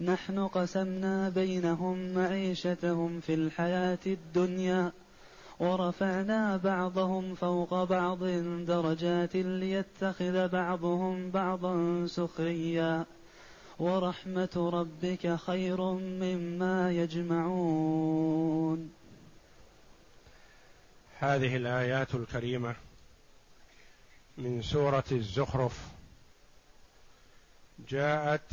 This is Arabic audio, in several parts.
نحن قسمنا بينهم معيشتهم في الحياة الدنيا ورفعنا بعضهم فوق بعض درجات ليتخذ بعضهم بعضا سخريا. ورحمة ربك خير مما يجمعون. هذه الآيات الكريمة من سورة الزخرف. جاءت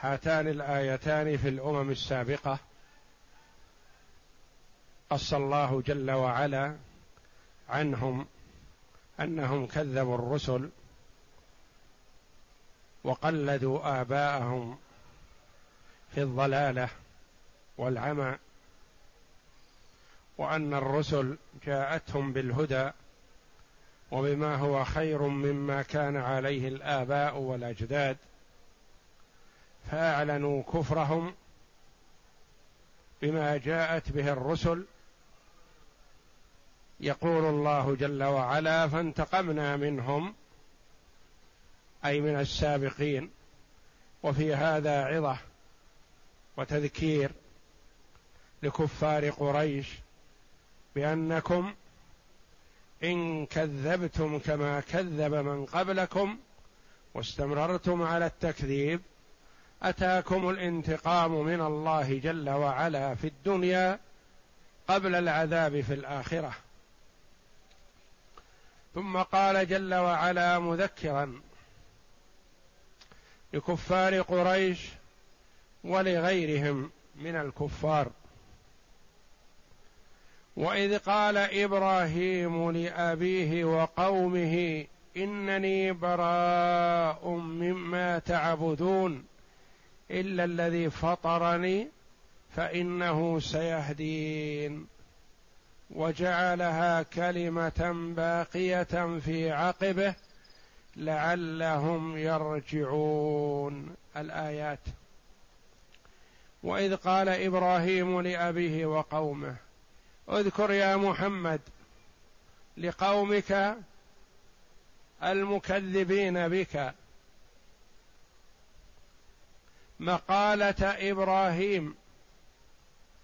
هاتان الآيتان في الأمم السابقة. قص الله جل وعلا عنهم أنهم كذبوا الرسل وقلدوا آباءهم في الضلالة والعمى وأن الرسل جاءتهم بالهدى وبما هو خير مما كان عليه الآباء والأجداد. فاعلنوا كفرهم بما جاءت به الرسل. يقول الله جل وعلا فانتقمنا منهم أي من السابقين. وفي هذا عظة وتذكير لكفار قريش بأنكم إن كذبتم كما كذب من قبلكم واستمررتم على التكذيب أتاكم الانتقام من الله جل وعلا في الدنيا قبل العذاب في الآخرة. ثم قال جل وعلا مذكرا لكفار قريش ولغيرهم من الكفار. وإذ قال إبراهيم لأبيه وقومه إنني براء مما تعبدون إلا الذي فطرني فإنه سيهدين. وجعلها كلمة باقية في عقبه لعلهم يرجعون. الآيات. وإذ قال إبراهيم لأبيه وقومه اذكر يا محمد لقومك المكذبين بك. مقالة إبراهيم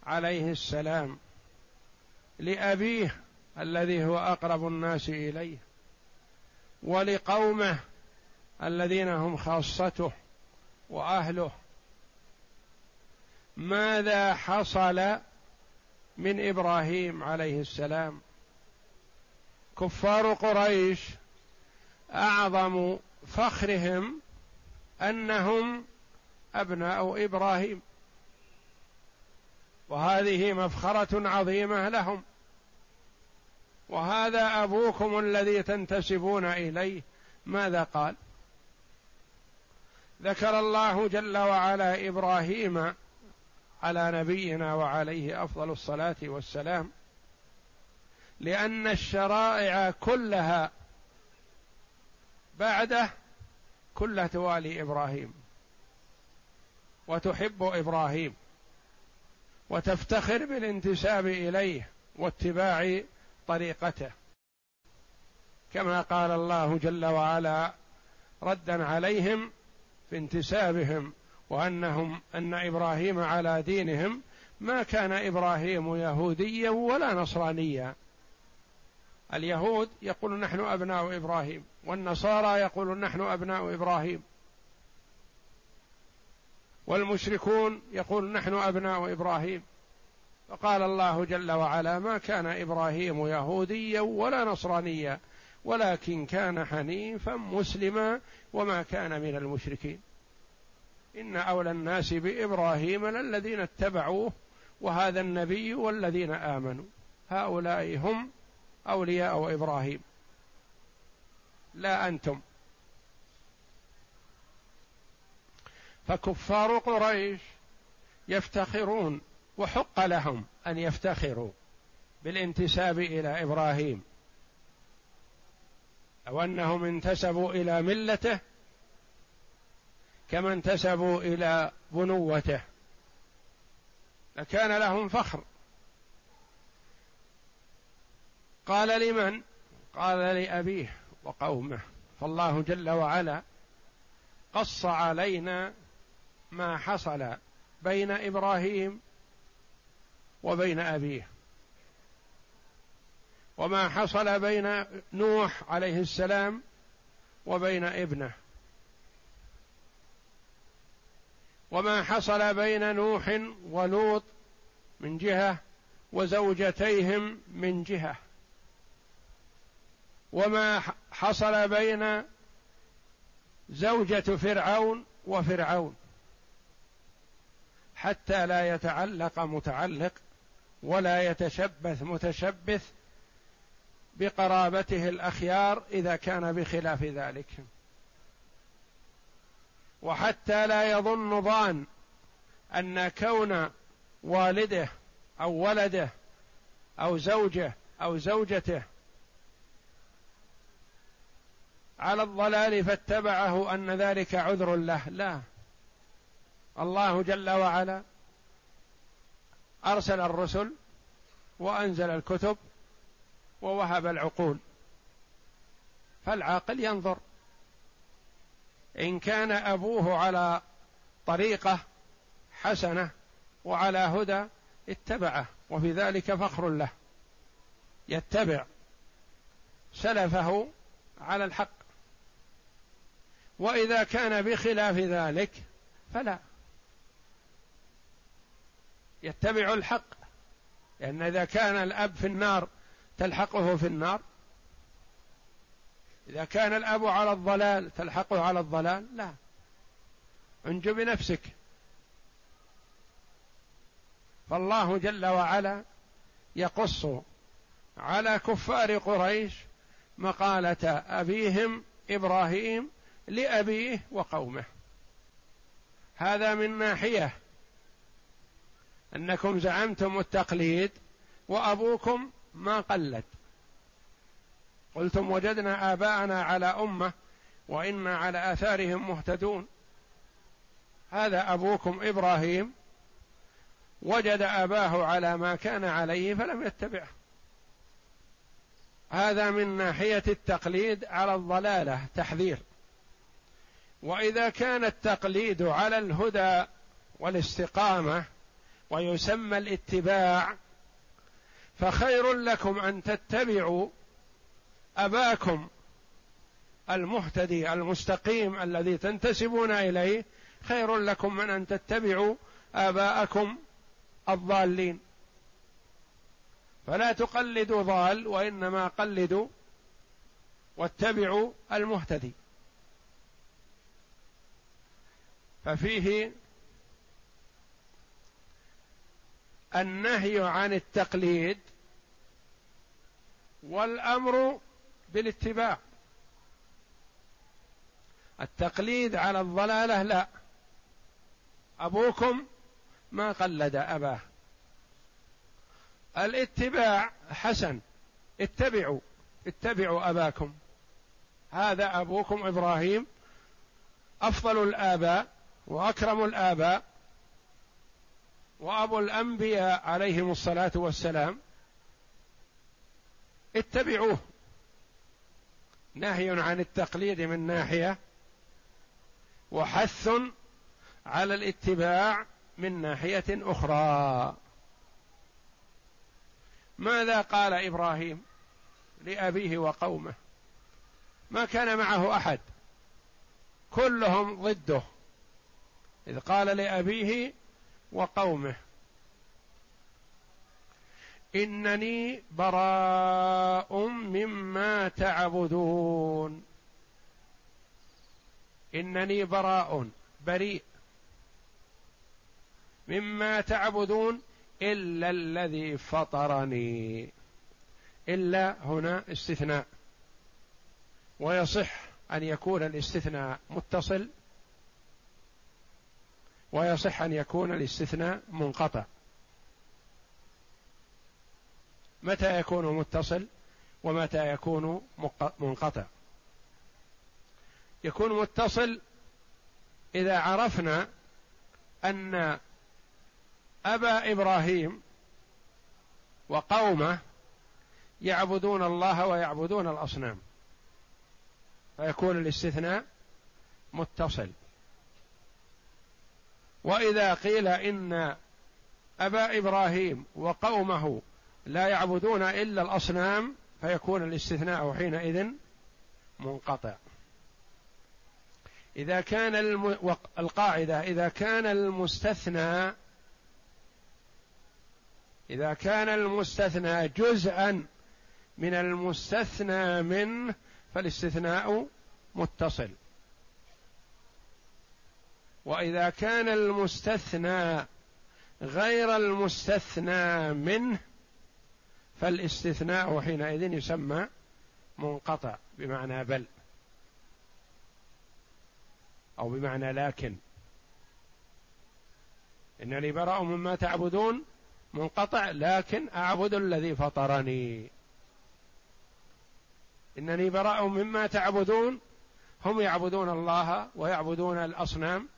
عليه السلام لأبيه الذي هو أقرب الناس إليه ولقومه الذين هم خاصته وأهله. ماذا حصل من إبراهيم عليه السلام؟ كفار قريش أعظم فخرهم أنهم أبناء إبراهيم. وهذه مفخرة عظيمة لهم. وهذا أبوكم الذي تنتسبون إليه. ماذا قال؟ ذكر الله جل وعلا إبراهيم على نبينا وعليه أفضل الصلاة والسلام. لأن الشرائع كلها بعده كلها توالي إبراهيم. وتحب إبراهيم وتفتخر بالانتساب إليه واتباع طريقته. كما قال الله جل وعلا ردا عليهم في انتسابهم وأنهم أن إبراهيم على دينهم ما كان إبراهيم يهوديا ولا نصرانيا. اليهود يقول نحن أبناء إبراهيم والنصارى يقول نحن أبناء إبراهيم. والمشركون يقول نحن أبناء إبراهيم. فقال الله جل وعلا ما كان إبراهيم يهوديا ولا نصرانيا ولكن كان حنيفا مسلما وما كان من المشركين. إن أولى الناس بإبراهيم للذين اتبعوه وهذا النبي والذين آمنوا. هؤلاء هم أولياء إبراهيم. لا أنتم. فكفار قريش يفتخرون وحق لهم أن يفتخروا بالانتساب إلى إبراهيم. أو أنهم انتسبوا إلى ملته كما انتسبوا إلى بنوته لكان لهم فخر. قال لمن؟ قال لأبيه وقومه. فالله جل وعلا قص علينا ما حصل بين إبراهيم وبين أبيه. وما حصل بين نوح عليه السلام وبين ابنه. وما حصل بين نوح ولوط من جهة وزوجتيهم من جهة. وما حصل بين زوجة فرعون وفرعون. حتى لا يتعلق متعلق ولا يتشبث متشبث بقرابته الأخيار إذا كان بخلاف ذلك. وحتى لا يظن ظان أن كون والده أو ولده أو زوجة أو زوجته على الضلال فاتبعه أن ذلك عذر له. لا. الله جل وعلا أرسل الرسل وأنزل الكتب ووهب العقول فالعاقل ينظر. إن كان أبوه على طريقة حسنة وعلى هدى اتبعه وفي ذلك فخر له. يتبع سلفه على الحق. وإذا كان بخلاف ذلك فلا. يتبع الحق لأن إذا كان الأب في النار تلحقه في النار. إذا كان الأب على الضلال تلحقه على الضلال لا. انج بنفسك. فالله جل وعلا يقص على كفار قريش مقالة أبيهم إبراهيم لأبيه وقومه. هذا من ناحية أنكم زعمتم التقليد وأبوكم ما قلد. قلتم وجدنا آباءنا على أمة وإنا على آثارهم مهتدون. هذا أبوكم إبراهيم. وجد أباه على ما كان عليه فلم يتبعه. هذا من ناحية التقليد على الضلالة تحذير. وإذا كان التقليد على الهدى والاستقامة ويسمى الاتباع فخير لكم أن تتبعوا أباكم المهتدي المستقيم الذي تنتسبون إليه خير لكم من أن تتبعوا آباءكم الضالين. فلا تقلدوا ضال وإنما قلدوا واتبعوا المهتدي. ففيه النهي عن التقليد والأمر بالاتباع. التقليد على الضلالة لا. أبوكم ما قلد أباه. الاتباع حسن. اتبعوا. اتبعوا أباكم. هذا أبوكم إبراهيم أفضل الآباء وأكرم الآباء وابو الانبياء عليهم الصلاة والسلام اتبعوه. نهي عن التقليد من ناحية وحث على الاتباع من ناحية أخرى. ماذا قال إبراهيم لأبيه وقومه؟ ما كان معه أحد. كلهم ضده. إذ قال لأبيه وقومه. إنني براء مما تعبدون. إنني براء بريء. مما تعبدون إلا الذي فطرني. إلا هنا استثناء. ويصح أن يكون الاستثناء متصل ويصح أن يكون الاستثناء منقطع. متى يكون متصل ومتى يكون منقطع؟ يكون متصل إذا عرفنا أن أبا إبراهيم وقومه يعبدون الله ويعبدون الأصنام. فيكون الاستثناء متصل. وإذا قيل إن أبا إبراهيم وقومه لا يعبدون إلا الأصنام فيكون الاستثناء حينئذ منقطع. إذا كان الم... القاعدة إذا كان المستثنى إذا كان المستثنى جزءا من المستثنى منه فالاستثناء متصل. وإذا كان المستثنى غير المستثنى منه فالاستثناء حينئذ يسمى منقطع بمعنى بل أو بمعنى لكن. انني براء مما تعبدون منقطع لكن أعبد الذي فطرني. انني براء مما تعبدون هم يعبدون الله ويعبدون الأصنام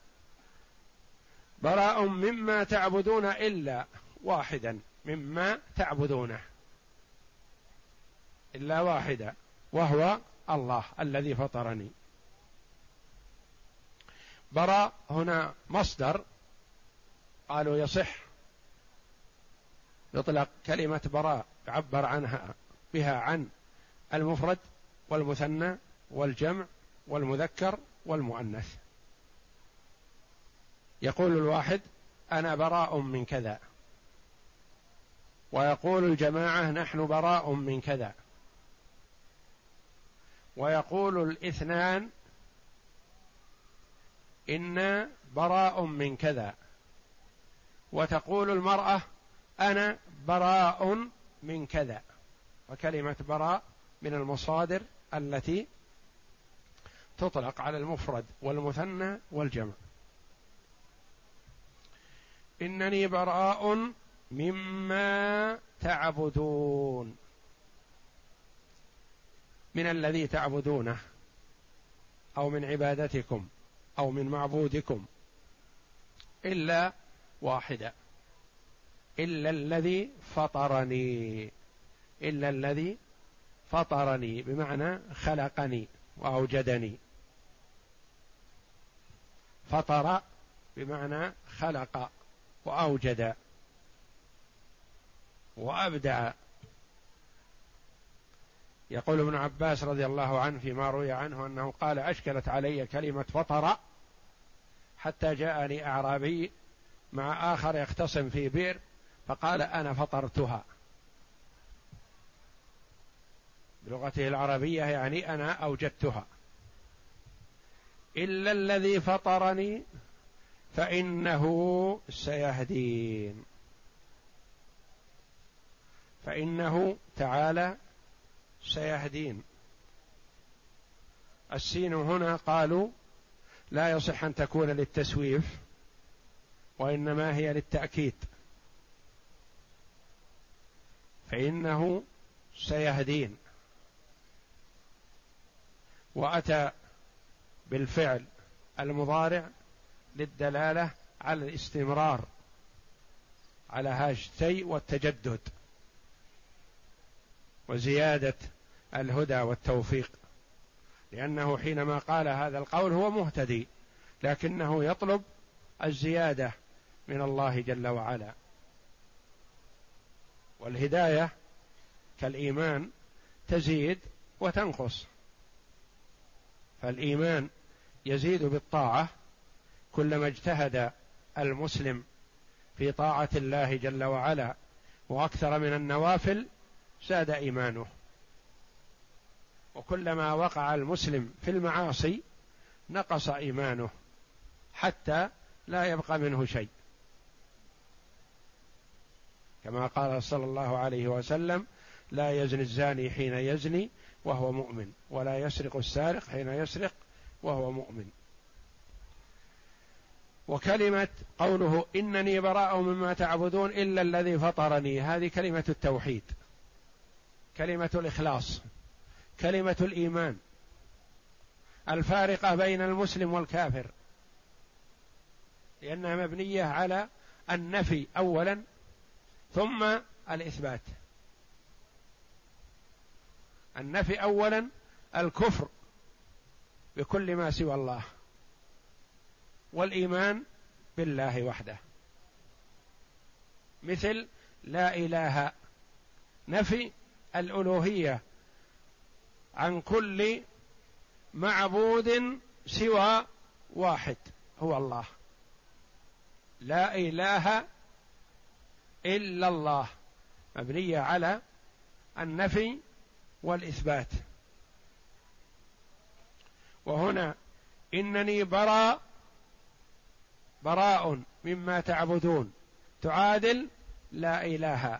براء مما تعبدون إلا واحدا مما تعبدونه. إلا واحدا وهو الله الذي فطرني. براء هنا مصدر قالوا يصح. يطلق كلمة براء يعبر عنها بها عن المفرد والمثنى والجمع والمذكر والمؤنث. يقول الواحد أنا براء من كذا. ويقول الجماعة نحن براء من كذا. ويقول الاثنان إنا براء من كذا. وتقول المرأة أنا براء من كذا. وكلمة براء من المصادر التي تطلق على المفرد والمثنى والجمع. إنني براء مما تعبدون. من الذي تعبدونه أو من عبادتكم أو من معبودكم. إلا واحدا إلا الذي فطرني. إلا الذي فطرني بمعنى خلقني وأوجدني. فطر بمعنى خلق. وأوجد وابدع يقول ابن عباس رضي الله عنه فيما روي عنه أنه قال أشكلت علي كلمة فطر حتى جاءني أعرابي مع آخر يختصم في بئر فقال أنا فطرتها. بلغته العربية يعني أنا أوجدتها. إلا الذي فطرني فإنه سيهدين. فإنه تعالى سيهدين. السين هنا قالوا لا يصح أن تكون للتسويف وإنما هي للتأكيد. فإنه سيهدين. وأتى بالفعل المضارع للدلالة على الاستمرار على الشيء والتجدد وزيادة الهدى والتوفيق. لأنه حينما قال هذا القول هو مهتدي لكنه يطلب الزيادة من الله جل وعلا. والهداية كالإيمان تزيد وتنقص. فالإيمان يزيد بالطاعة كلما اجتهد المسلم في طاعة الله جل وعلا وأكثر من النوافل زاد إيمانه. وكلما وقع المسلم في المعاصي نقص إيمانه حتى لا يبقى منه شيء. كما قال صلى الله عليه وسلم لا يزني الزاني حين يزني وهو مؤمن ولا يسرق السارق حين يسرق وهو مؤمن. وكلمة قوله إنني براء مما تعبدون إلا الذي فطرني هذه كلمة التوحيد. كلمة الإخلاص. كلمة الإيمان. الفارقة بين المسلم والكافر. لأنها مبنية على النفي أولا ثم الإثبات. النفي أولا الكفر بكل ما سوى الله. والإيمان بالله وحده. مثل لا إله نفي الألوهية عن كل معبود سوى واحد هو الله. لا إله إلا الله. مبنية على النفي والإثبات. وهنا إنني برا براء مما تعبدون. تعادل لا إله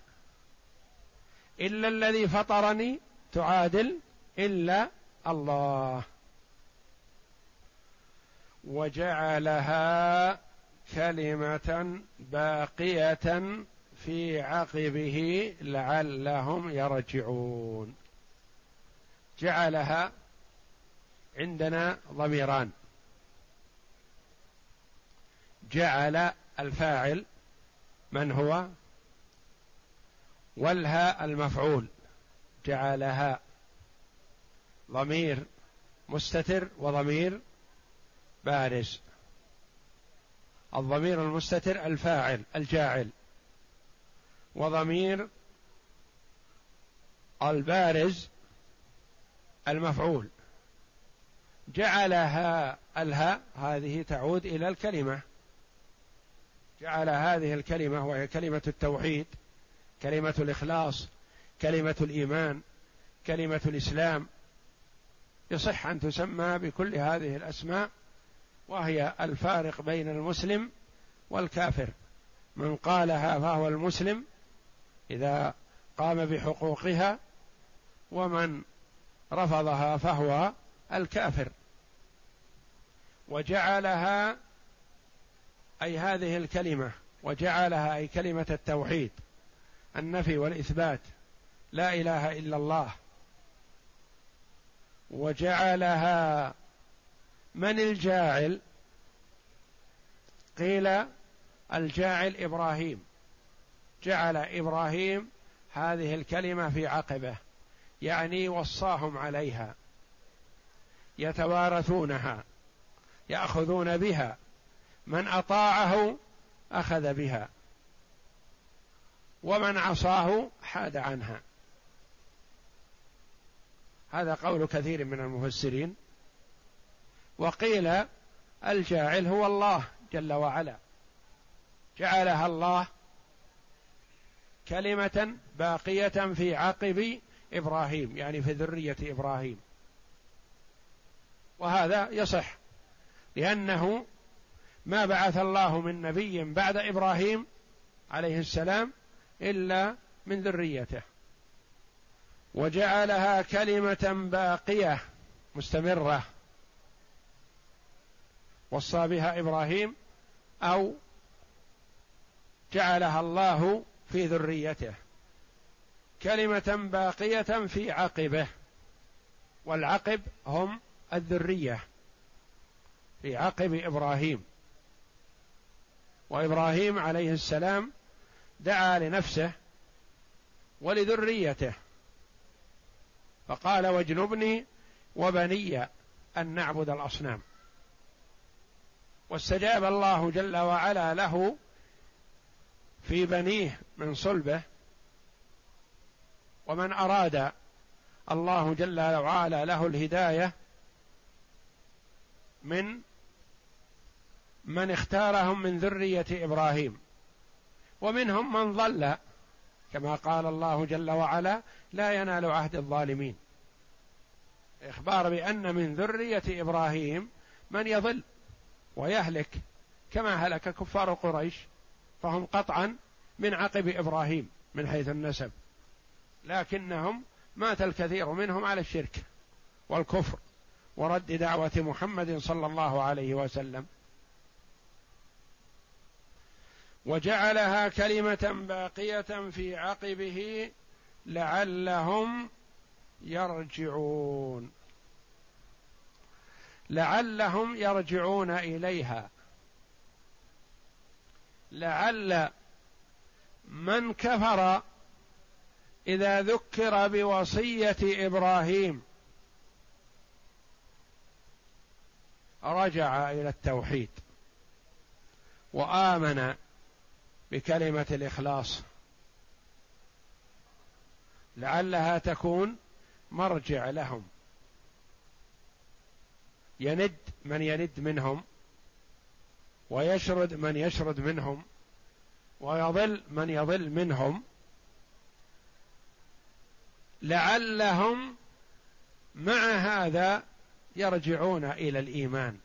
إلا الذي فطرني تعادل إلا الله. وجعلها كلمة باقية في عقبه لعلهم يرجعون. جعلها عندنا ضميران. جعل الفاعل من هو؟ والها المفعول. جعلها. ضمير مستتر وضمير بارز. الضمير المستتر الفاعل الجاعل. وضمير البارز المفعول. جعلها الها هذه تعود إلى الكلمة. جعل هذه الكلمة وهي كلمة التوحيد كلمة الإخلاص كلمة الإيمان كلمة الإسلام يصح أن تسمى بكل هذه الأسماء وهي الفارق بين المسلم والكافر. من قالها فهو المسلم إذا قام بحقوقها ومن رفضها فهو الكافر. وجعلها أي هذه الكلمة وجعلها أي كلمة التوحيد النفي والإثبات لا إله إلا الله. وجعلها من الجاعل؟ قيل الجاعل إبراهيم. جعل إبراهيم هذه الكلمة في عقبه يعني وصاهم عليها يتوارثونها يأخذون بها. من أطاعه أخذ بها ومن عصاه حاد عنها. هذا قول كثير من المفسرين. وقيل الجاعل هو الله جل وعلا. جعلها الله كلمة باقية في عقب إبراهيم يعني في ذرية إبراهيم. وهذا يصح لأنه ما بعث الله من نبي بعد إبراهيم عليه السلام إلا من ذريته. وجعلها كلمة باقية مستمرة. وصى بها إبراهيم أو جعلها الله في ذريته. كلمة باقية في عقبه. والعقب هم الذرية. في عقب إبراهيم. وإبراهيم عليه السلام دعا لنفسه ولذريته. فقال واجنبني وبني أن نعبد الأصنام. واستجاب الله جل وعلا له في بنيه من صلبه. ومن أراد الله جل وعلا له الهداية من من اختارهم من ذرية إبراهيم. ومنهم من ضل كما قال الله جل وعلا لا ينال عهد الظالمين إخبار بأن من ذرية إبراهيم من يضل ويهلك كما هلك كفار قريش فهم قطعا من عقب إبراهيم من حيث النسب. لكنهم مات الكثير منهم على الشرك والكفر ورد دعوة محمد صلى الله عليه وسلم. وجعلها كلمة باقية في عقبه لعلهم يرجعون. لعلهم يرجعون إليها. لعل من كفر إذا ذكر بوصية إبراهيم. رجع إلى التوحيد وآمن بكلمة الإخلاص. لعلها تكون مرجع لهم. يند من يند منهم ويشرد من يشرد منهم ويضل من يضل منهم. لعلهم مع هذا يرجعون إلى الإيمان.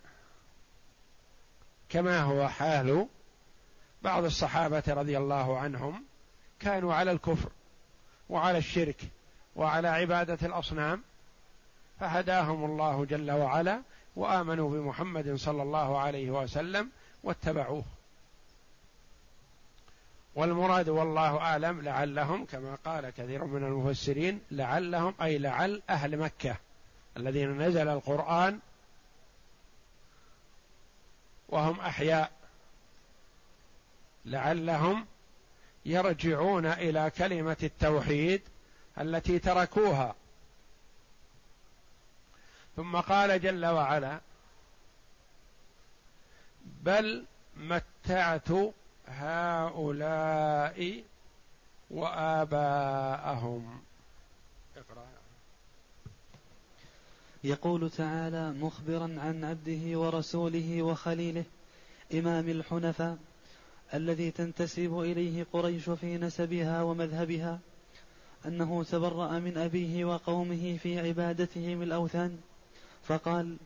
كما هو حال بعض الصحابة رضي الله عنهم كانوا على الكفر وعلى الشرك وعلى عبادة الأصنام فهداهم الله جل وعلا وآمنوا بمحمد صلى الله عليه وسلم واتبعوه. والمراد والله أعلم لعلهم كما قال كثير من المفسرين لعلهم أي لعل أهل مكة الذين نزل القرآن وهم أحياء. لعلهم يرجعون إلى كلمة التوحيد التي تركوها. ثم قال جل وعلا بل متعت هؤلاء وآباءهم. اقرأ. يقول تعالى مخبرا عن عبده ورسوله وخليله إمام الحنفاء الذي تنتسب إليه قريش في نسبها ومذهبها أنه تبرأ من أبيه وقومه في عبادتهم الأوثان فقال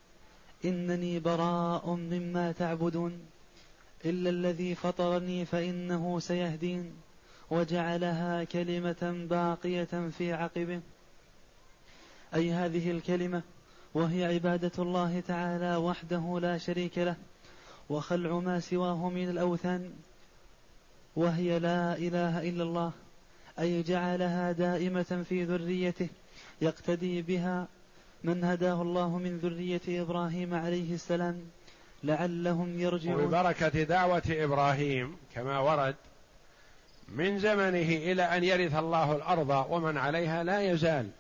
إنني براء مما تعبدون إلا الذي فطرني فإنه سيهدين وجعلها كلمة باقية في عقبه. أي هذه الكلمة وهي عبادة الله تعالى وحده لا شريك له وخلع ما سواه من الأوثان وهي لا إله إلا الله أي جعلها دائمة في ذريته يقتدي بها من هداه الله من ذرية إبراهيم عليه السلام لعلهم يرجعون. وببركة دعوة إبراهيم كما ورد من زمنه إلى أن يرث الله الأرض ومن عليها لا يزال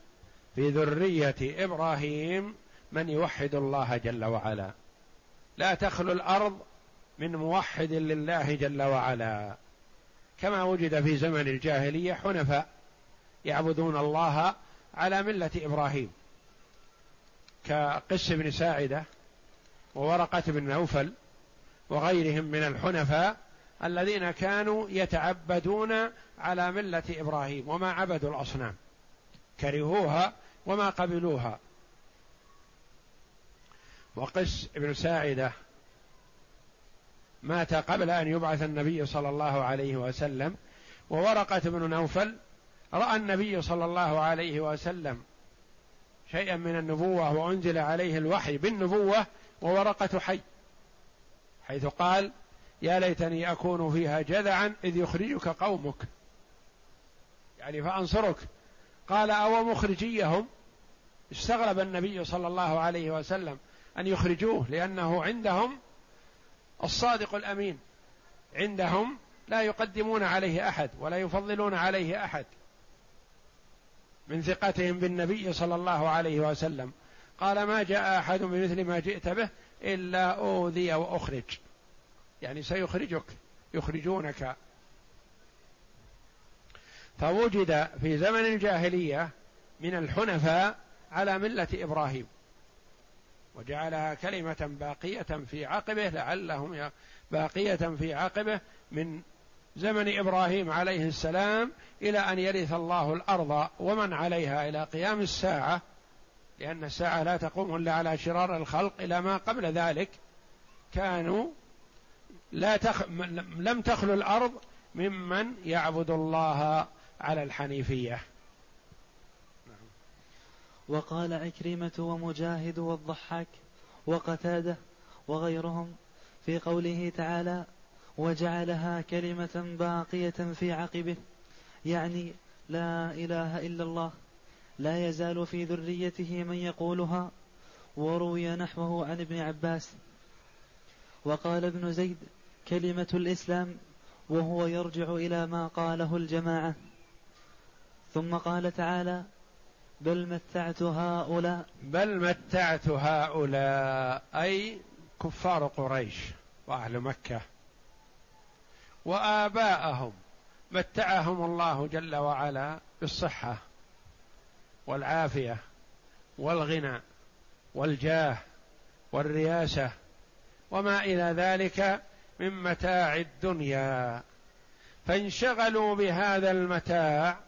في ذرية إبراهيم من يوحد الله جل وعلا. لا تخلو الأرض من موحد لله جل وعلا. كما وجد في زمن الجاهلية حنفاء يعبدون الله على ملة إبراهيم. كقس بن ساعدة وورقة بن نوفل وغيرهم من الحنفاء الذين كانوا يتعبدون على ملة إبراهيم وما عبدوا الأصنام. كرهوها وما قبلوها. وقس بن ساعدة مات قبل أن يبعث النبي صلى الله عليه وسلم وورقة بن نوفل رأى النبي صلى الله عليه وسلم شيئا من النبوة وأنزل عليه الوحي بالنبوة وورقة حي حيث قال يا ليتني أكون فيها جذعا إذ يخرجك قومك. يعني فأنصرك. قال أو مخرجيهم؟ استغرب النبي صلى الله عليه وسلم أن يخرجوه لأنه عندهم الصادق الأمين. عندهم لا يقدمون عليه أحد ولا يفضلون عليه أحد. من ثقتهم بالنبي صلى الله عليه وسلم. قال ما جاء أحد بمثل ما جئت به إلا أوذي وأخرج. يعني سيخرجك يخرجونك. فوجد في زمن الجاهلية من الحنفاء على ملة إبراهيم. وجعلها كلمة باقية في عقبه لعلهم باقية في عقبه من زمن إبراهيم عليه السلام إلى أن يرث الله الأرض ومن عليها إلى قيام الساعة لأن الساعة لا تقوم إلا على شرار الخلق إلى ما قبل ذلك كانوا لا تخ... لم تخلو الأرض ممن يعبد الله على الحنيفية. وقال عكرمة ومجاهد والضحاك وقتادة وغيرهم في قوله تعالى وجعلها كلمة باقية في عقبه يعني لا إله إلا الله لا يزال في ذريته من يقولها وروي نحوه عن ابن عباس. وقال ابن زيد كلمة الإسلام وهو يرجع إلى ما قاله الجماعة. ثم قال تعالى بل متعت هؤلاء. بل متعت هؤلاء أي كفار قريش وأهل مكة. وآباءهم متعهم الله جل وعلا بالصحة والعافية والغنى والجاه والرياسة وما إلى ذلك من متاع الدنيا. فانشغلوا بهذا المتاع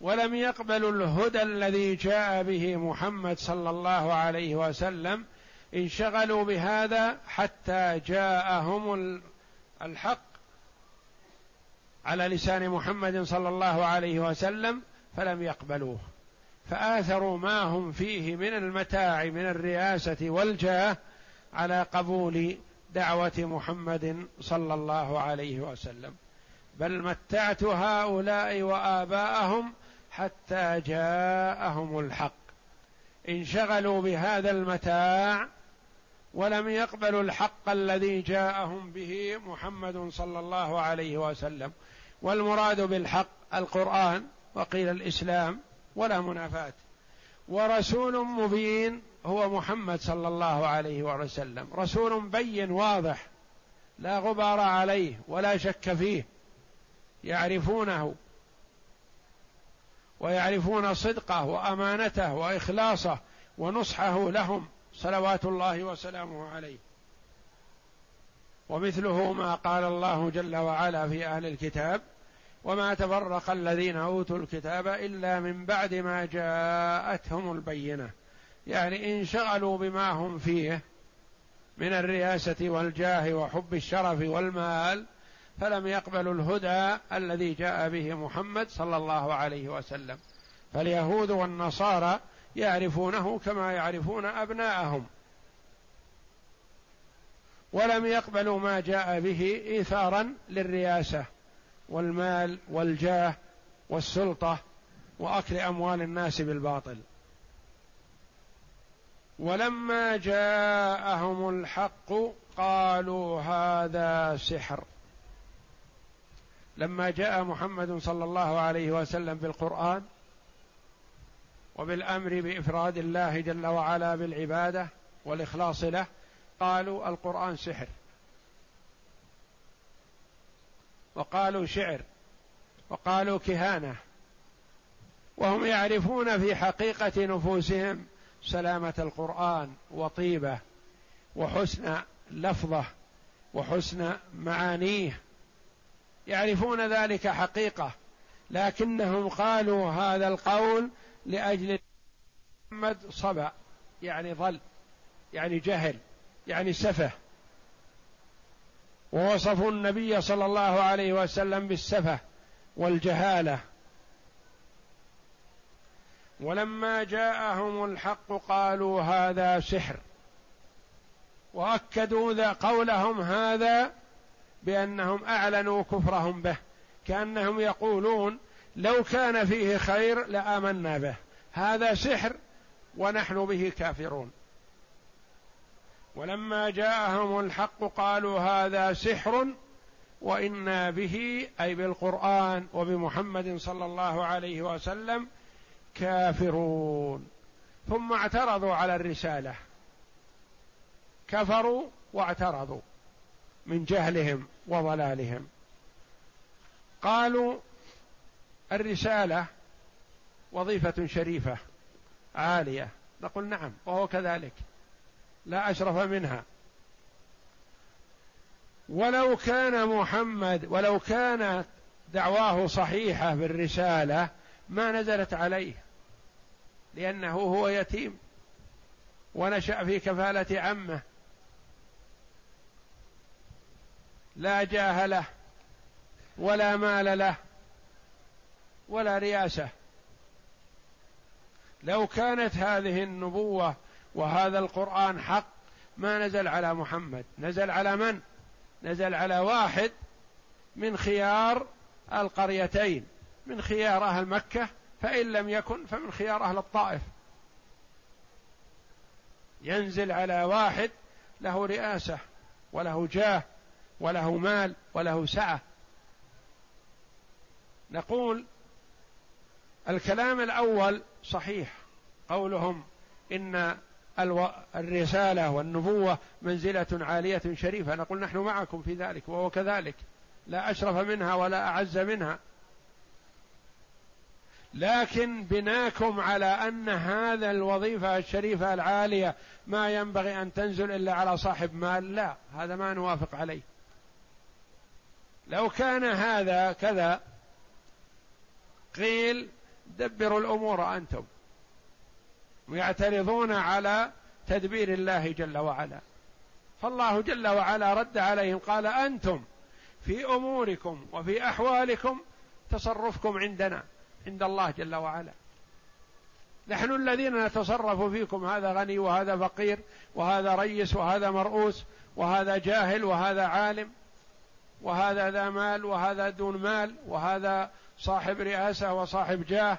ولم يقبلوا الهدى الذي جاء به محمد صلى الله عليه وسلم. انشغلوا بهذا حتى جاءهم الحق على لسان محمد صلى الله عليه وسلم فلم يقبلوه. فآثروا ما هم فيه من المتاع من الرياسة والجاه على قبول دعوة محمد صلى الله عليه وسلم. بل متعت هؤلاء وآباءهم حتى جاءهم الحق. انشغلوا بهذا المتاع ولم يقبلوا الحق الذي جاءهم به محمد صلى الله عليه وسلم. والمراد بالحق القرآن وقيل الإسلام ولا منافاة. ورسول مبين هو محمد صلى الله عليه وسلم. رسول بين واضح لا غبار عليه ولا شك فيه يعرفونه ويعرفون صدقه وأمانته وإخلاصه ونصحه لهم صلوات الله وسلامه عليه. ومثله ما قال الله جل وعلا في أهل الكتاب وما تفرق الذين أوتوا الكتاب إلا من بعد ما جاءتهم البينة. يعني انشغلوا بما هم فيه من الرياسة والجاه وحب الشرف والمال فلم يقبلوا الهدى الذي جاء به محمد صلى الله عليه وسلم. فاليهود والنصارى يعرفونه كما يعرفون أبناءهم. ولم يقبلوا ما جاء به إيثارا للرياسة والمال والجاه والسلطة وأكل أموال الناس بالباطل. ولما جاءهم الحق قالوا هذا سحر. لما جاء محمد صلى الله عليه وسلم بالقران وبالأمر بإفراد الله جل وعلا بالعبادة والإخلاص له قالوا القرآن سحر. وقالوا شعر وقالوا كهانة. وهم يعرفون في حقيقة نفوسهم سلامة القرآن وطيبة وحسن لفظه وحسن معانيه. يعرفون ذلك حقيقة لكنهم قالوا هذا القول لأجل محمد صبا يعني ظل يعني جهل يعني سفه. ووصفوا النبي صلى الله عليه وسلم بالسفه والجهالة. ولما جاءهم الحق قالوا هذا سحر. وأكدوا قولهم هذا بأنهم أعلنوا كفرهم به كأنهم يقولون لو كان فيه خير لآمنا به. هذا سحر ونحن به كافرون. ولما جاءهم الحق قالوا هذا سحر وإنا به أي بالقرآن وبمحمد صلى الله عليه وسلم كافرون. ثم اعترضوا على الرسالة. كفروا واعترضوا. من جهلهم وضلالهم. قالوا الرسالة وظيفة شريفة عالية. نقول نعم وهو كذلك. لا أشرف منها. ولو كان محمد ولو كانت دعواه صحيحة بالرساله ما نزلت عليه لأنه هو يتيم. ونشأ في كفالة عمه. لا جاه له ولا مال له ولا رياسة. لو كانت هذه النبوة وهذا القرآن حق ما نزل على محمد. نزل على من؟ نزل على واحد من خيار القريتين من خيار أهل مكة فإن لم يكن فمن خيار أهل الطائف. ينزل على واحد له رئاسة وله جاه. وله مال وله سعة. نقول الكلام الأول صحيح. قولهم إن الرسالة والنبوة منزلة عالية شريفة. نقول نحن معكم في ذلك وهو كذلك. لا أشرف منها ولا أعز منها. لكن بناكم على أن هذا الوظيفة الشريفة العالية ما ينبغي أن تنزل إلا على صاحب مال. لا هذا ما نوافق عليه. لو كان هذا كذا قيل دبروا الأمور أنتم. ويعترضون على تدبير الله جل وعلا. فالله جل وعلا رد عليهم قال أنتم في أموركم وفي أحوالكم تصرفكم عندنا عند الله جل وعلا. نحن الذين نتصرف فيكم هذا غني وهذا فقير وهذا ريس وهذا مرؤوس وهذا جاهل وهذا عالم. وهذا ذا مال وهذا دون مال وهذا صاحب رئاسة وصاحب جاه.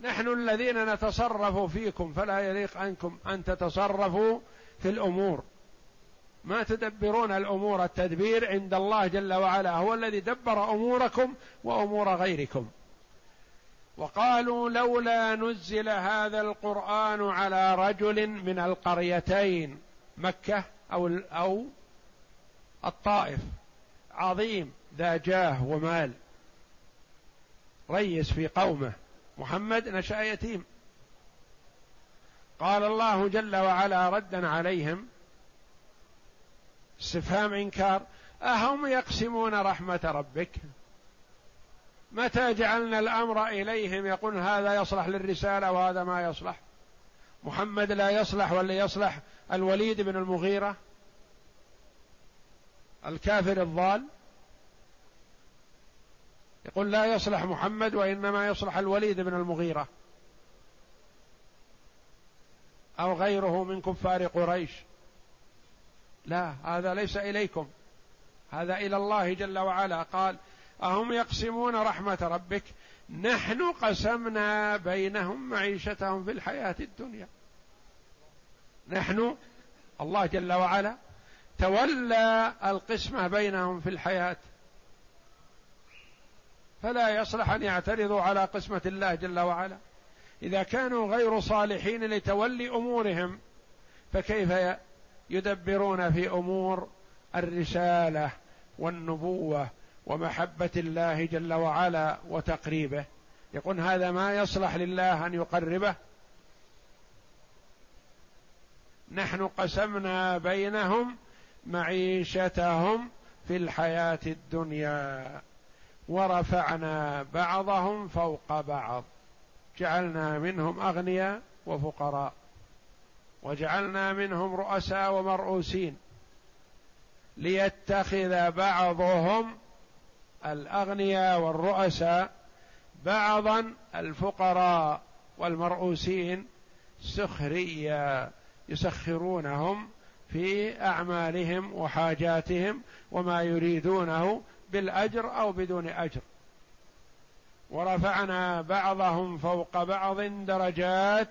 نحن الذين نتصرف فيكم فلا يليق عنكم أن تتصرفوا في الأمور. ما تدبرون الأمور التدبير عند الله جل وعلا هو الذي دبر أموركم وأمور غيركم. وقالوا لولا نزل هذا القرآن على رجل من القريتين مكة أو أو الطائف عظيم ذا جاه ومال. ريس في قومه. محمد نشأ يتيم. قال الله جل وعلا ردا عليهم. استفهام إنكار. أهم يقسمون رحمة ربك؟ متى جعلنا الأمر إليهم؟ يقول هذا يصلح للرسالة وهذا ما يصلح. محمد لا يصلح ولا يصلح الوليد بن المغيرة. الكافر الضال يقول لا يصلح محمد وإنما يصلح الوليد بن المغيرة أو غيره من كفار قريش. لا هذا ليس إليكم. هذا إلى الله جل وعلا. قال أهم يقسمون رحمة ربك؟ نحن قسمنا بينهم معيشتهم في الحياة الدنيا. نحن الله جل وعلا تولى القسمة بينهم في الحياة. فلا يصلح أن يعترضوا على قسمة الله جل وعلا. إذا كانوا غير صالحين لتولي أمورهم فكيف يدبرون في أمور الرسالة والنبوة ومحبة الله جل وعلا وتقريبه؟ يقول هذا ما يصلح لله أن يقربه. نحن قسمنا بينهم معيشتهم في الحياة الدنيا ورفعنا بعضهم فوق بعض. جعلنا منهم أغنياء وفقراء وجعلنا منهم رؤساء ومرؤوسين. ليتخذ بعضهم الأغنياء والرؤساء بعضا الفقراء والمرؤوسين سخريا يسخرونهم في أعمالهم وحاجاتهم وما يريدونه بالأجر أو بدون أجر. ورفعنا بعضهم فوق بعض درجات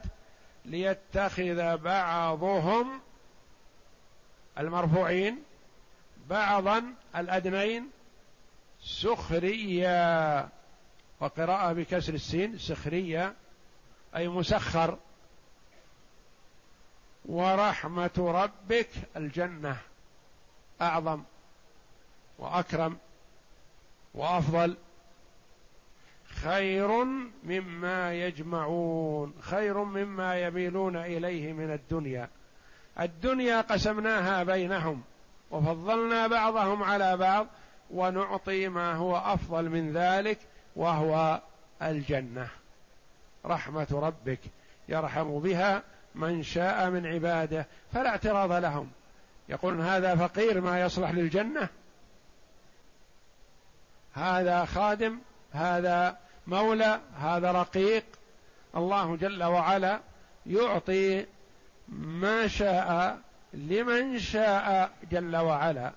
ليتخذ بعضهم المرفوعين بعضا الأدنين سخريا. وقراءة بكسر السين سخرية أي مسخر. ورحمة ربك الجنة. أعظم وأكرم وأفضل. خير مما يجمعون خير مما يميلون إليه من الدنيا. الدنيا قسمناها بينهم وفضلنا بعضهم على بعض ونعطي ما هو أفضل من ذلك وهو الجنة. رحمة ربك يرحم بها من شاء من عباده فلا اعتراض لهم. يقولون هذا فقير ما يصلح للجنة. هذا خادم هذا مولى هذا رقيق. الله جل وعلا يعطي ما شاء لمن شاء جل وعلا.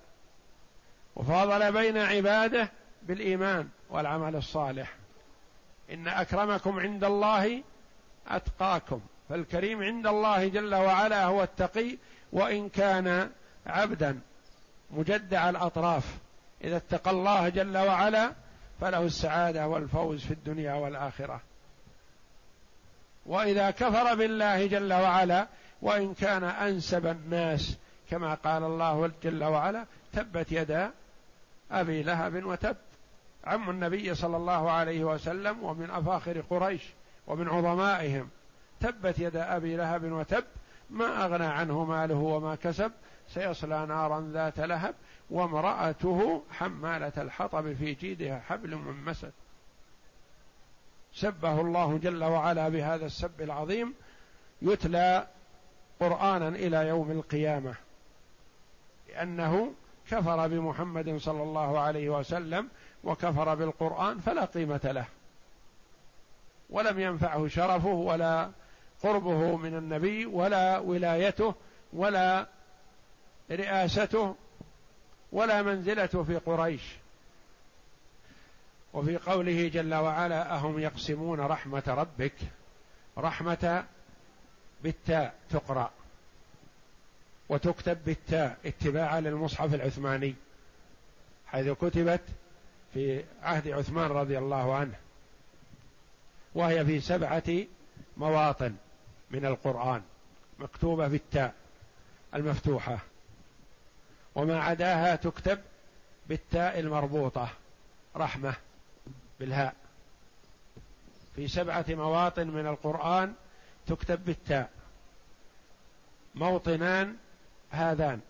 وفاضل بين عباده بالإيمان والعمل الصالح. إن أكرمكم عند الله أتقاكم. فالكريم عند الله جل وعلا هو التقي وإن كان عبدا مجدع الأطراف إذا اتقى الله جل وعلا فله السعادة والفوز في الدنيا والآخرة. وإذا كفر بالله جل وعلا وإن كان أنسب الناس كما قال الله جل وعلا تبت يدا أبي لهب وتب. عم النبي صلى الله عليه وسلم ومن أفاخر قريش ومن عظمائهم. تبت يد أبي لهب وتب ما أغنى عنه ماله وما كسب سيصلى نارا ذات لهب وامرأته حمالة الحطب في جيدها حبل من مسد. سبه الله جل وعلا بهذا السب العظيم يتلى قرآنا إلى يوم القيامة. لأنه كفر بمحمد صلى الله عليه وسلم وكفر بالقرآن فلا قيمة له. ولم ينفعه شرفه ولا قربه من النبي ولا ولايته ولا رئاسته ولا منزلته في قريش. وفي قوله جل وعلا أهم يقسمون رحمة ربك؟ رحمة بالتاء تقرأ. وتكتب بالتاء اتباعا للمصحف العثماني حيث كتبت في عهد عثمان رضي الله عنه وهي في سبعة مواطن. من القرآن مكتوبة بالتاء المفتوحة. وما عداها تكتب بالتاء المربوطة رحمة بالهاء. في سبعة مواطن من القرآن تكتب بالتاء. موطنان هذان.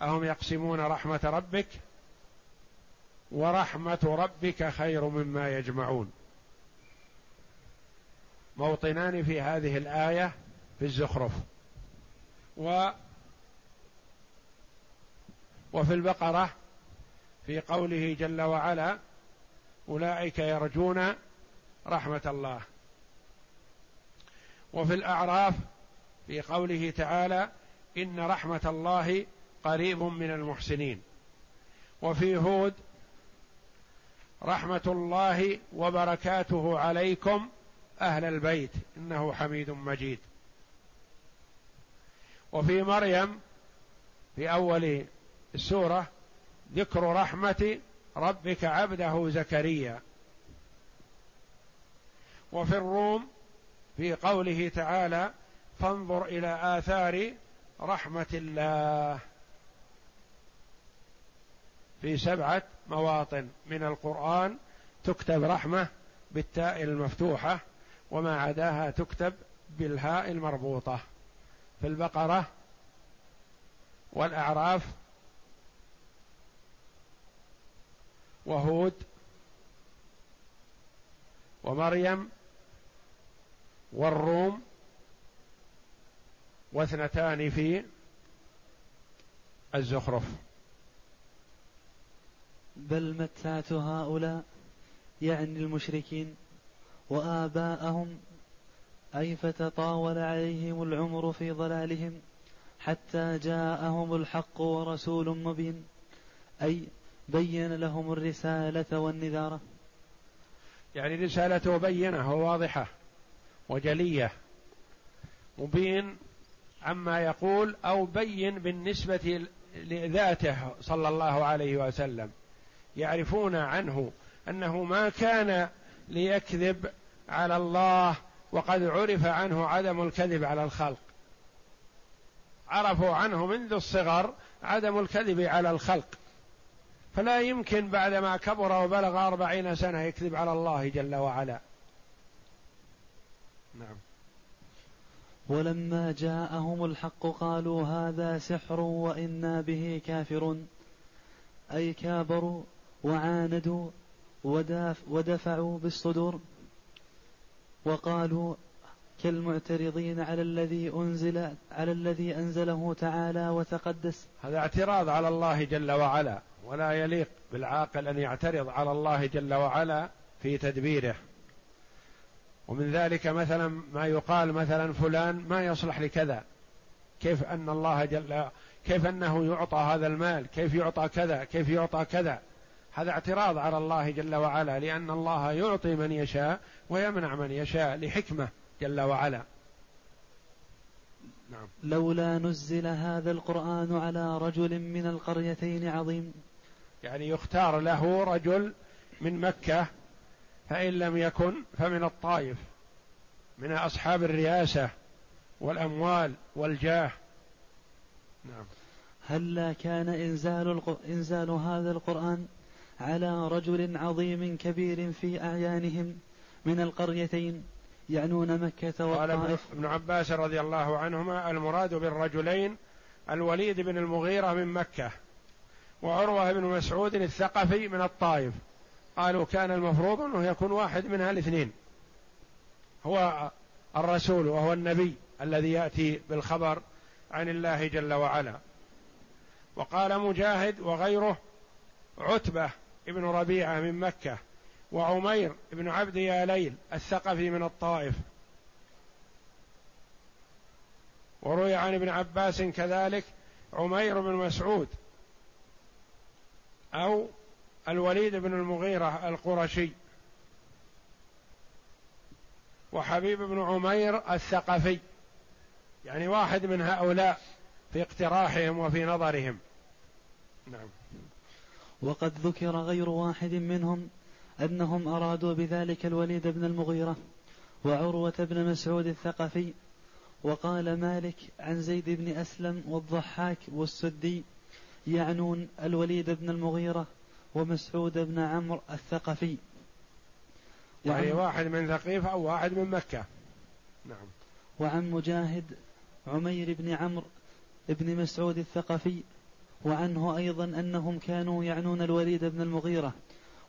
أهم يقسمون رحمة ربك ورحمة ربك خير مما يجمعون. موطنان في هذه الآية في الزخرف. و وفي البقرة في قوله جل وعلا أولئك يرجون رحمة الله. وفي الأعراف في قوله تعالى إن رحمة الله قريب من المحسنين. وفي هود رحمة الله وبركاته عليكم أهل البيت إنه حميد مجيد. وفي مريم في أول السوره ذكر رحمة ربك عبده زكريا. وفي الروم في قوله تعالى فانظر إلى آثار رحمة الله. في سبعة مواطن من القرآن تكتب رحمة بالتاء المفتوحة. وما عداها تكتب بالهاء المربوطة. في البقرة والأعراف وهود ومريم والروم واثنتان في الزخرف. بل متعت هؤلاء يعني المشركين وآباءهم أي فتطاول عليهم العمر في ضلالهم حتى جاءهم الحق ورسول مبين أي بين لهم الرسالة والنذارة. يعني رسالته بينة وواضحة وجلية. مبين عما يقول أو بين بالنسبة لذاته صلى الله عليه وسلم يعرفون عنه أنه ما كان ليكذب على الله وقد عرف عنه عدم الكذب على الخلق. عرفوا عنه منذ الصغر عدم الكذب على الخلق. فلا يمكن بعدما كبر وبلغ أربعين سنة يكذب على الله جل وعلا. نعم. ولما جاءهم الحق قالوا هذا سحر وإنا به كافرون. أي كابروا وعاندوا ودفعوا بالصدور. وقالوا كالمعترضين على الذي أنزل على الذي أنزله تعالى وتقدس. هذا اعتراض على الله جل وعلا ولا يليق بالعاقل أن يعترض على الله جل وعلا في تدبيره. ومن ذلك مثلا ما يقال مثلا فلان ما يصلح لكذا. كيف أن الله جل كيف أنه يعطى هذا المال؟ كيف يعطى كذا؟ كيف يعطى كذا؟ هذا اعتراض على الله جل وعلا لأن الله يعطي من يشاء ويمنع من يشاء لحكمة جل وعلا. نعم. لولا نزل هذا القرآن على رجل من القريتين عظيم. يعني يختار له رجل من مكة فإن لم يكن فمن الطائف من أصحاب الرياسة والأموال والجاه. نعم. هلا كان إنزال, إنزال هذا القرآن على رجل عظيم كبير في أعيانهم من القريتين يعنون مكة والطائف قال ابن عباس رضي الله عنهما المراد بالرجلين الوليد بن المغيرة من مكة وعروة بن مسعود الثقفي من الطائف. قالوا كان المفروض أنه يكون واحد من الاثنين. هو الرسول وهو النبي الذي يأتي بالخبر عن الله جل وعلا. وقال مجاهد وغيره عتبة ابن ربيعة من مكة وعمير بن عبد يا ليل الثقفي من الطائف. وروي عن ابن عباس كذلك عمير بن مسعود أو الوليد بن المغيرة القرشي. وحبيب بن عمير الثقفي يعني واحد من هؤلاء في اقتراحهم وفي نظرهم. نعم. وقد ذكر غير واحد منهم أنهم أرادوا بذلك الوليد بن المغيرة وعروة بن مسعود الثقفي وقال مالك عن زيد بن أسلم والضحاك والسدي يعنون الوليد بن المغيرة ومسعود بن عمرو الثقفي. يعني واحد من ثقيف أو واحد من مكة. نعم. وعن مجاهد عمير بن عمرو بن مسعود الثقفي وعنه أيضا أنهم كانوا يعنون الوليد بن المغيرة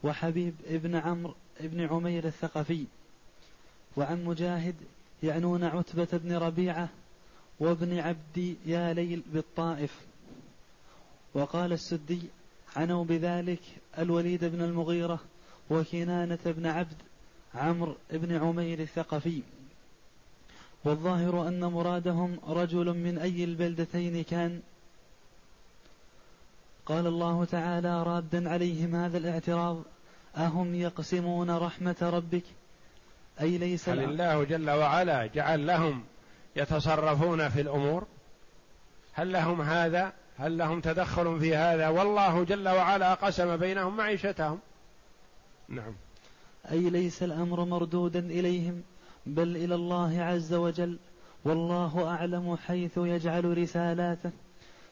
وحبيب بن عمرو بن عمير الثقفي. وعن مجاهد يعنون عتبة بن ربيعة وابن عبد يا ليل بالطائف. وقال السدي عنوا بذلك الوليد بن المغيرة وكنانة بن عبد عمرو بن عمير الثقفي. والظاهر أن مرادهم رجل من أي البلدتين كان قال الله تعالى رادا عليهم هذا الاعتراض أهم يقسمون رحمة ربك؟ أي ليس هل الله جل وعلا جعل لهم يتصرفون في الأمور؟ هل لهم هذا؟ هل لهم تدخل في هذا؟ والله جل وعلا قسم بينهم معيشتهم. نعم. أي ليس الأمر مردودا إليهم بل إلى الله عز وجل والله أعلم حيث يجعل رسالاته.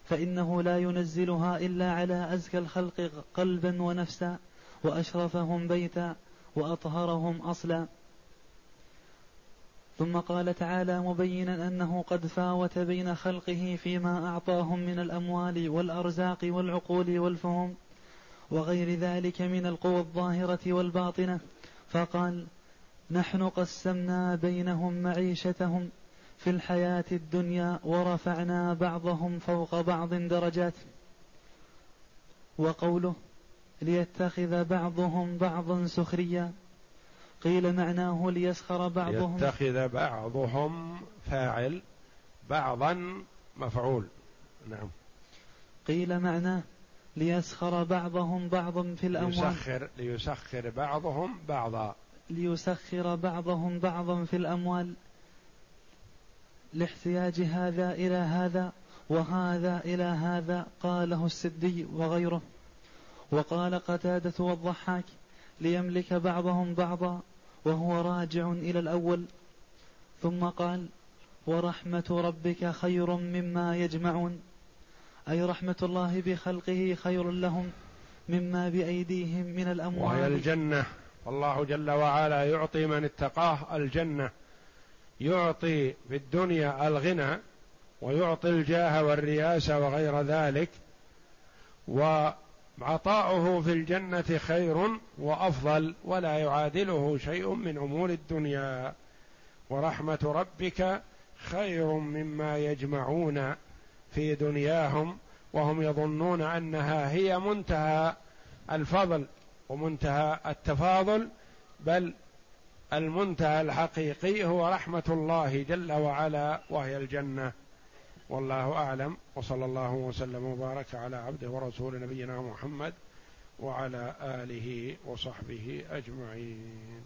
فإنه لا ينزلها إلا على أزكى الخلق قلبا ونفسا وأشرفهم بيتا وأطهرهم أصلا. ثم قال تعالى مبينا أنه قد فاوت بين خلقه فيما أعطاهم من الأموال والأرزاق والعقول والفهم وغير ذلك من القوى الظاهرة والباطنة. فقال نحن قسمنا بينهم معيشتهم في الحياة الدنيا ورفعنا بعضهم فوق بعض درجات. وقوله ليتخذ بعضهم بعضا سخريا. قيل معناه ليسخر بعضهم. يتخذ بعضهم فاعل بعضا مفعول. نعم. قيل معناه ليسخر بعضهم بعضا في الأموال. ليسخر ليسخر بعضهم بعضا. ليسخر بعضهم بعضا في الأموال. لاحتياج هذا إلى هذا وهذا إلى هذا قاله السدي وغيره. وقال قتادة والضحاك ليملك بعضهم بعضا وهو راجع إلى الأول. ثم قال ورحمة ربك خير مما يجمعون. أي رحمة الله بخلقه خير لهم مما بأيديهم من الأموال. وهي الجنة. الله جل وعلا يعطي من اتقاه الجنة. يعطي في الدنيا الغنى ويعطي الجاه والرياسة وغير ذلك وعطاؤه في الجنة خير وأفضل ولا يعادله شيء من أمور الدنيا. ورحمة ربك خير مما يجمعون في دنياهم وهم يظنون أنها هي منتهى الفضل ومنتهى التفاضل بل المنتهى الحقيقي هو رحمة الله جل وعلا وهي الجنة. والله أعلم وصلى الله وسلم وبارك على عبده ورسول نبينا محمد وعلى آله وصحبه أجمعين.